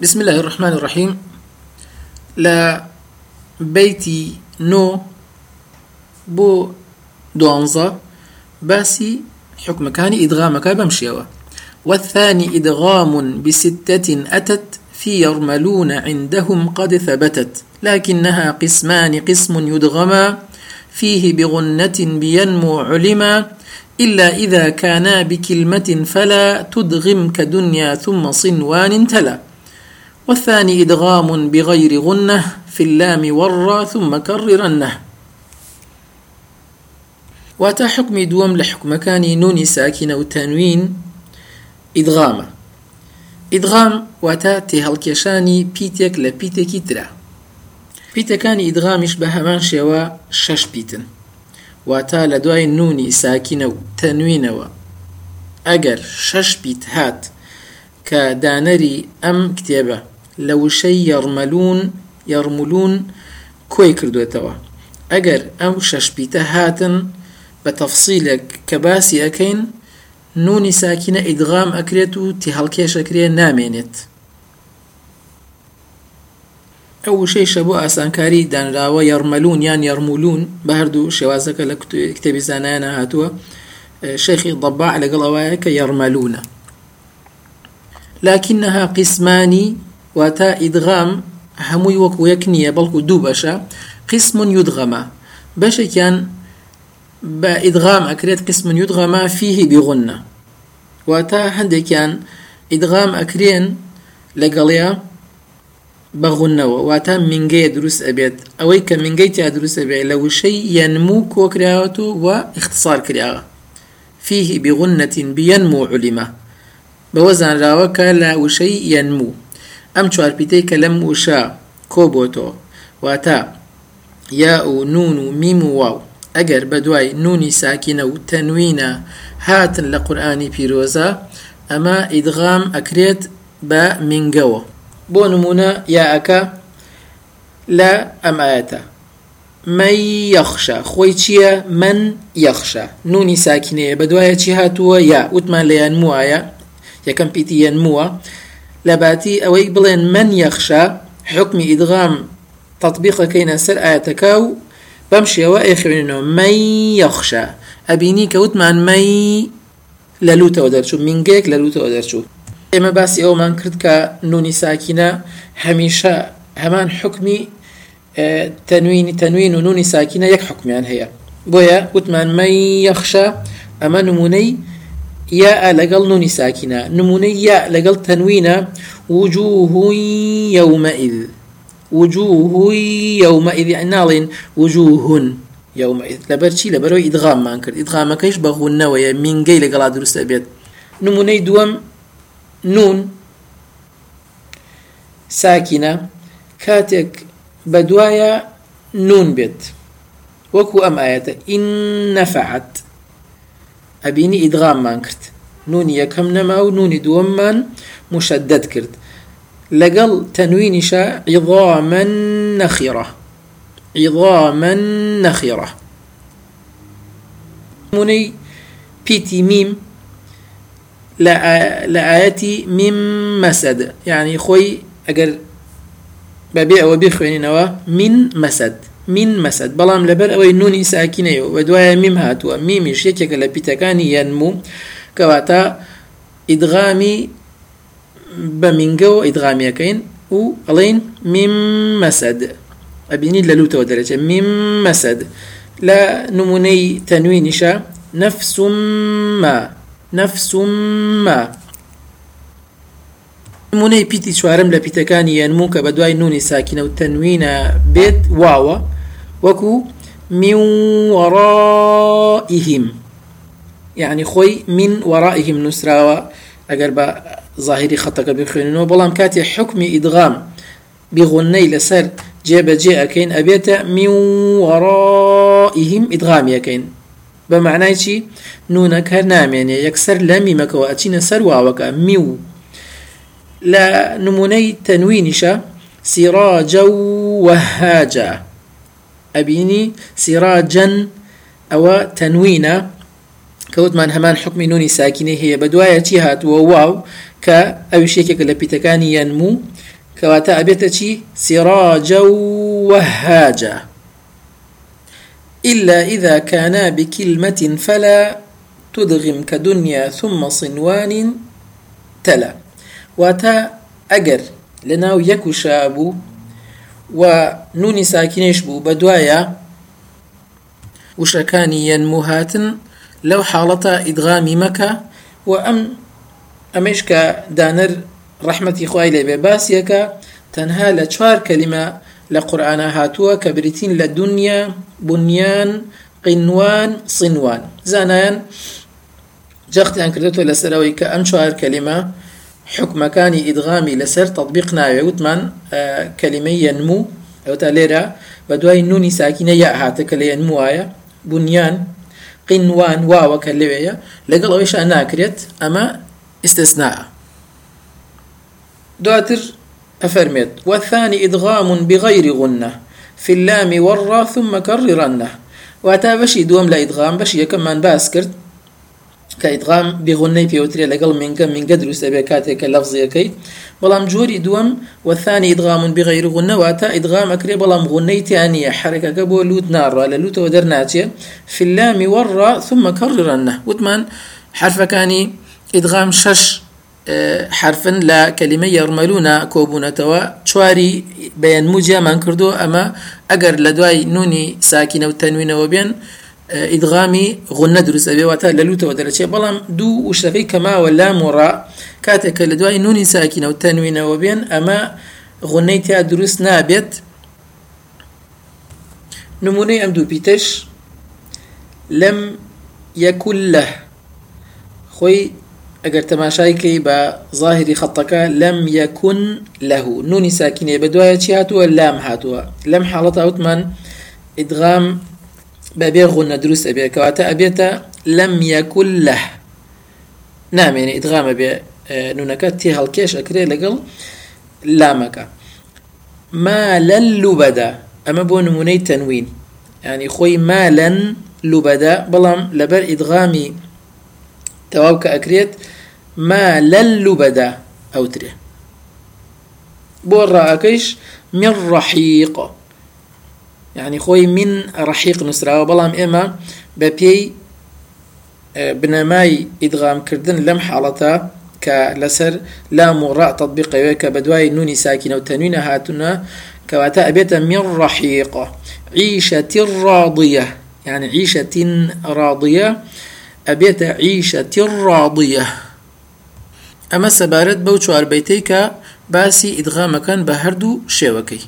بسم الله الرحمن الرحيم لا بيتي نو بو دوانزا باسي حكم كان إدغامك بمشيوة والثاني إدغام بستة أتت في يرملون عندهم قد ثبتت لكنها قسمان قسم يدغما فيه بغنة بينمو علما إلا إذا كانا بكلمة فلا تدغم كدنيا ثم صنوان تلا والثاني إدغام بغير غنة في اللام ور ثم كررنة. واتا حكم دوم لحكم كان نون ساكنة وتنوين إدغام. إدغام واتا تهلكشاني بيتك لبيتك ترا پیتەکانی ئیدغامیش بە هەمان شێوە شەش پیتن واتە لە دوای نونی ساکینە و. تەنوینەوە ئەگەر شەش پیت هات دانەری ئەم کتێبە لە وشەی یەڕمەلوون یەڕمولون کۆی کردوێتەوە. ئەگەر ئەم شەشپیتە هاتن بە تەفسیلێک کە باسی ئەەکەین نونی ساکینە ئیدغام ئەکرێت و تی هەڵکێشەکرێ نامێنێت. ئەو وشەیشە بۆ ئاسانکاری دانراوە یارمەلوون یان یارمولون بە هەردوو شێوازەکە لە کتێبی زانایانە هاتووە شيخي ضباع لەگەڵ ئەوەیە کە یارمەلوونە لكنها قسمانی واتا ئیدغام هەمووی وەکو یەک نییە بەڵکو دوو بەشە. قسم یودغەمە. بەشێکیان بە ئیدغام ئەکرێت قسم یودغەمە فيه بغنە واتا هەندێکیان ئیدغام ئەکرێن لەگەڵیا بەغونەوە واتە منگەیە دروست ئەبێت. ئەوەی کە منگەی تا دروست ئەبێت لە وشەی یەنموو کۆکراوەت و اختصار کراوە فيه بغنة بينمو علمة بوزن راوكا لا وشي ينمو ئەم چوارپیتەی کە لەم وشە کۆبۆتەوە واتە یا و نون و میم و واو. ئەگەر بە دوای نونی ساکینە و تەنوینە هاتن لە قورآانی پیرۆزە ئەمە ئیدغام ئەکرێت بە منگەوە بۆ نمونە یاەکە لە ئەم ئاەتە. من یەخشە. خۆی چییە؟ من یەخشە. نونی ساکینەیە. بە دوایە چی هاتووە؟ یا وتمان لە یانموایە یەکەم پیتی یەنمووە لباتي أوي بلين من يخشى حكم إدغام تطبيق كينا سر آياتكاو بمشي وإخوانه من يخشى. أبيني كوتمان مي للوتا ودرشو من جيك للوتا ودرشو إما باسي أو من كرد كنوني ساكنة هميشة همان حكمي آه تنوين تنوين ونوني ساكنة يك حكمي عن هي. بويا وتمان من يخشى. أما نموني ياء لقل نون ساكنة نموني ياء لقل تنوين وجوه يومئذ وجوه يومئذ يعني نالين وجوه يومئذ. ما أنكر. إدغام كيش بغون ويا من جاي لقل درست أبيت نموني دوم نون. ساكنة. كاتك بدوايا نون بيت. وكو أم آيات إن نفعت. ئەبینی ئیدغاممان کرد نونی یەکەم نەما و نونی دووەممان مشدد کرد لەگەڵ تەنوینیشە عیضامە نەخیڕە عیضامە نەخیڕە مونەی پیتی میم لە ئاەتی میم مەسەد یعنی خۆی ئەگەر بەبێ ئەوە بخوێنینەوە من مەسەد من مەسەد. بەڵام لەبەر ئەوەی نونی ساکینەیە و دوایە میم هاتووە. میمیش یەکێکە لە پیتەکانی یەنموو کەواتە ئیدغامی بە منگەوە ئیدغامیەکەین و ئەڵین میم مەسەد. ئەبینیت لە لوتەوە دەرەچێت. میم مەسەد. لە نمونەی تەنوینیشە نەفسممە نەفسممە نمونەی پیتی چوارم لە پیتەکانی یەنموو کە بە دوای نونی ساکینە و تەنوینە بێت واوە وكو من ورائهم. يعني خوي من نسراوة أجر ظاهري خطك بخينو بلام كاتي حكم إدغام. بغني لسر جيب جي أكين أبيت من ورائهم إدغام يكين بمعنى شي نونك هرنام يعني يكسر لا نموني تنوينشا سراجا وهاجا. أبيني سراجا أو تنوينا. كوتمان همان حكم نوني ساكنة هي بدواية هات وواو كأو شيكك لبيتكاني ينمو. كواتا أبيتشي سراجا وهاجا. إلا إذا كانا بكلمة فلا تدغم كدنيا ثم صنوان تلا. واتە ئەگەر لە ناو یەک و شابوو و نونی ساکینش بوو بە دوایە وشەکانی یەنمو هاتن لەو حاڵەتە ئیدغامی مەکە و ئەم ئەمەش کە دانەر ڕەحمەتی خوای لێ بێ باسیەکە تەنها لە چوار کەلیمە لە قورآە هاتووە کە بریتین لە دنیا بنیان قینوان سینوان. زانایان جەختیان کردێتەوە لەسەرەوەی کە ئەم چوار کەلیمە حکمەکانی ئیدغامی لەسەر تطبیق ناوێ وتمان کەلیمەی یەنموو ئەوتا لێرە بە دوای نونی ساکینە یا هاتە کە لە یەنمو وایە بنیان قینوان واوەکە لەوەیە لەگەڵ ئەوەیشان ناکرێت ئەمە استثناء. دواتر أفرمت والثاني إدغام بغير غنة في اللام والرا ثم كررنة. واتا بشي دوم لا إدغام بشي كمان باسكرت كإدغام بغني بيوتري لقل من كم من قدر سبيكاتك لفظي كي بلام جوري دوم والثاني إدغام بغير غنة واتا إدغام أكري بلام غني تانية. حركة كبو لوت نار لوت ودرناتية في اللام والرا ثم كررنه وتمان حرف كاني إدغام شش حرفن لە کەلیمە یارمەلوونە کۆبوونەتەوە چواری بەیانمو جیامان کردو ئەمە ئەگەر لە دوای نونی ساکینە و تەنوینەوە بێن ئیدغامی غونە دروست ئەبێواتە لە لوتەوە دەرەچێت بەڵام دوو وشتەکەی کەماوە لا مۆڕا کاتێکە لە دوای نونی ساکینە و تەنوینەوە بێن ئەمە غونەی تیا دروست نابێت نمونەی ئەم دوو پیتش لەم یەکول لە خۆی ئەگەر تەماشایکەی بە ظاهری خەتەکە لەم یەکون لەه نونی ساکینێ بەدوایە لام هاتووە لەم حاڵەت ئەوتمان ئیدغام بەبێ غونە دروست ئەبێ کەواتە ئەبێتە لەم یەکول لە نامێنێ ئیدغامە بێ نونەکە تێ هەڵکێش ئەکرێ لەگەڵ لامەکە. ما لەن لوبەدا ئەمە بۆ نمونەی تەنوین. ینی خۆی مالەن لوبەدا بەڵام لەبەر ئیدغامی تەواو کە ئەکرێت ما لەل و بەدا ئەوترێ. بۆ ڕائەکەیش من ڕەحیق يعني خۆی من ڕەحیق نووسراوە بەڵام ئێمە بە پێی بنەمای ئیدغامکردن لەم حاڵەتە کە لەسەر لام و ڕە تطبیقەوەی کە بە دوای نونی ساکینە و تەنوینە هاتوونە کەواتە ئەبێتە من ڕەحیق عيشة راضية. يعني عيشة راضية. ڕاضیە ئەمە سەبارەت بەو چواربەیتەی کە باسی ئیدغامەکەن بە هەردوو شێوەکەی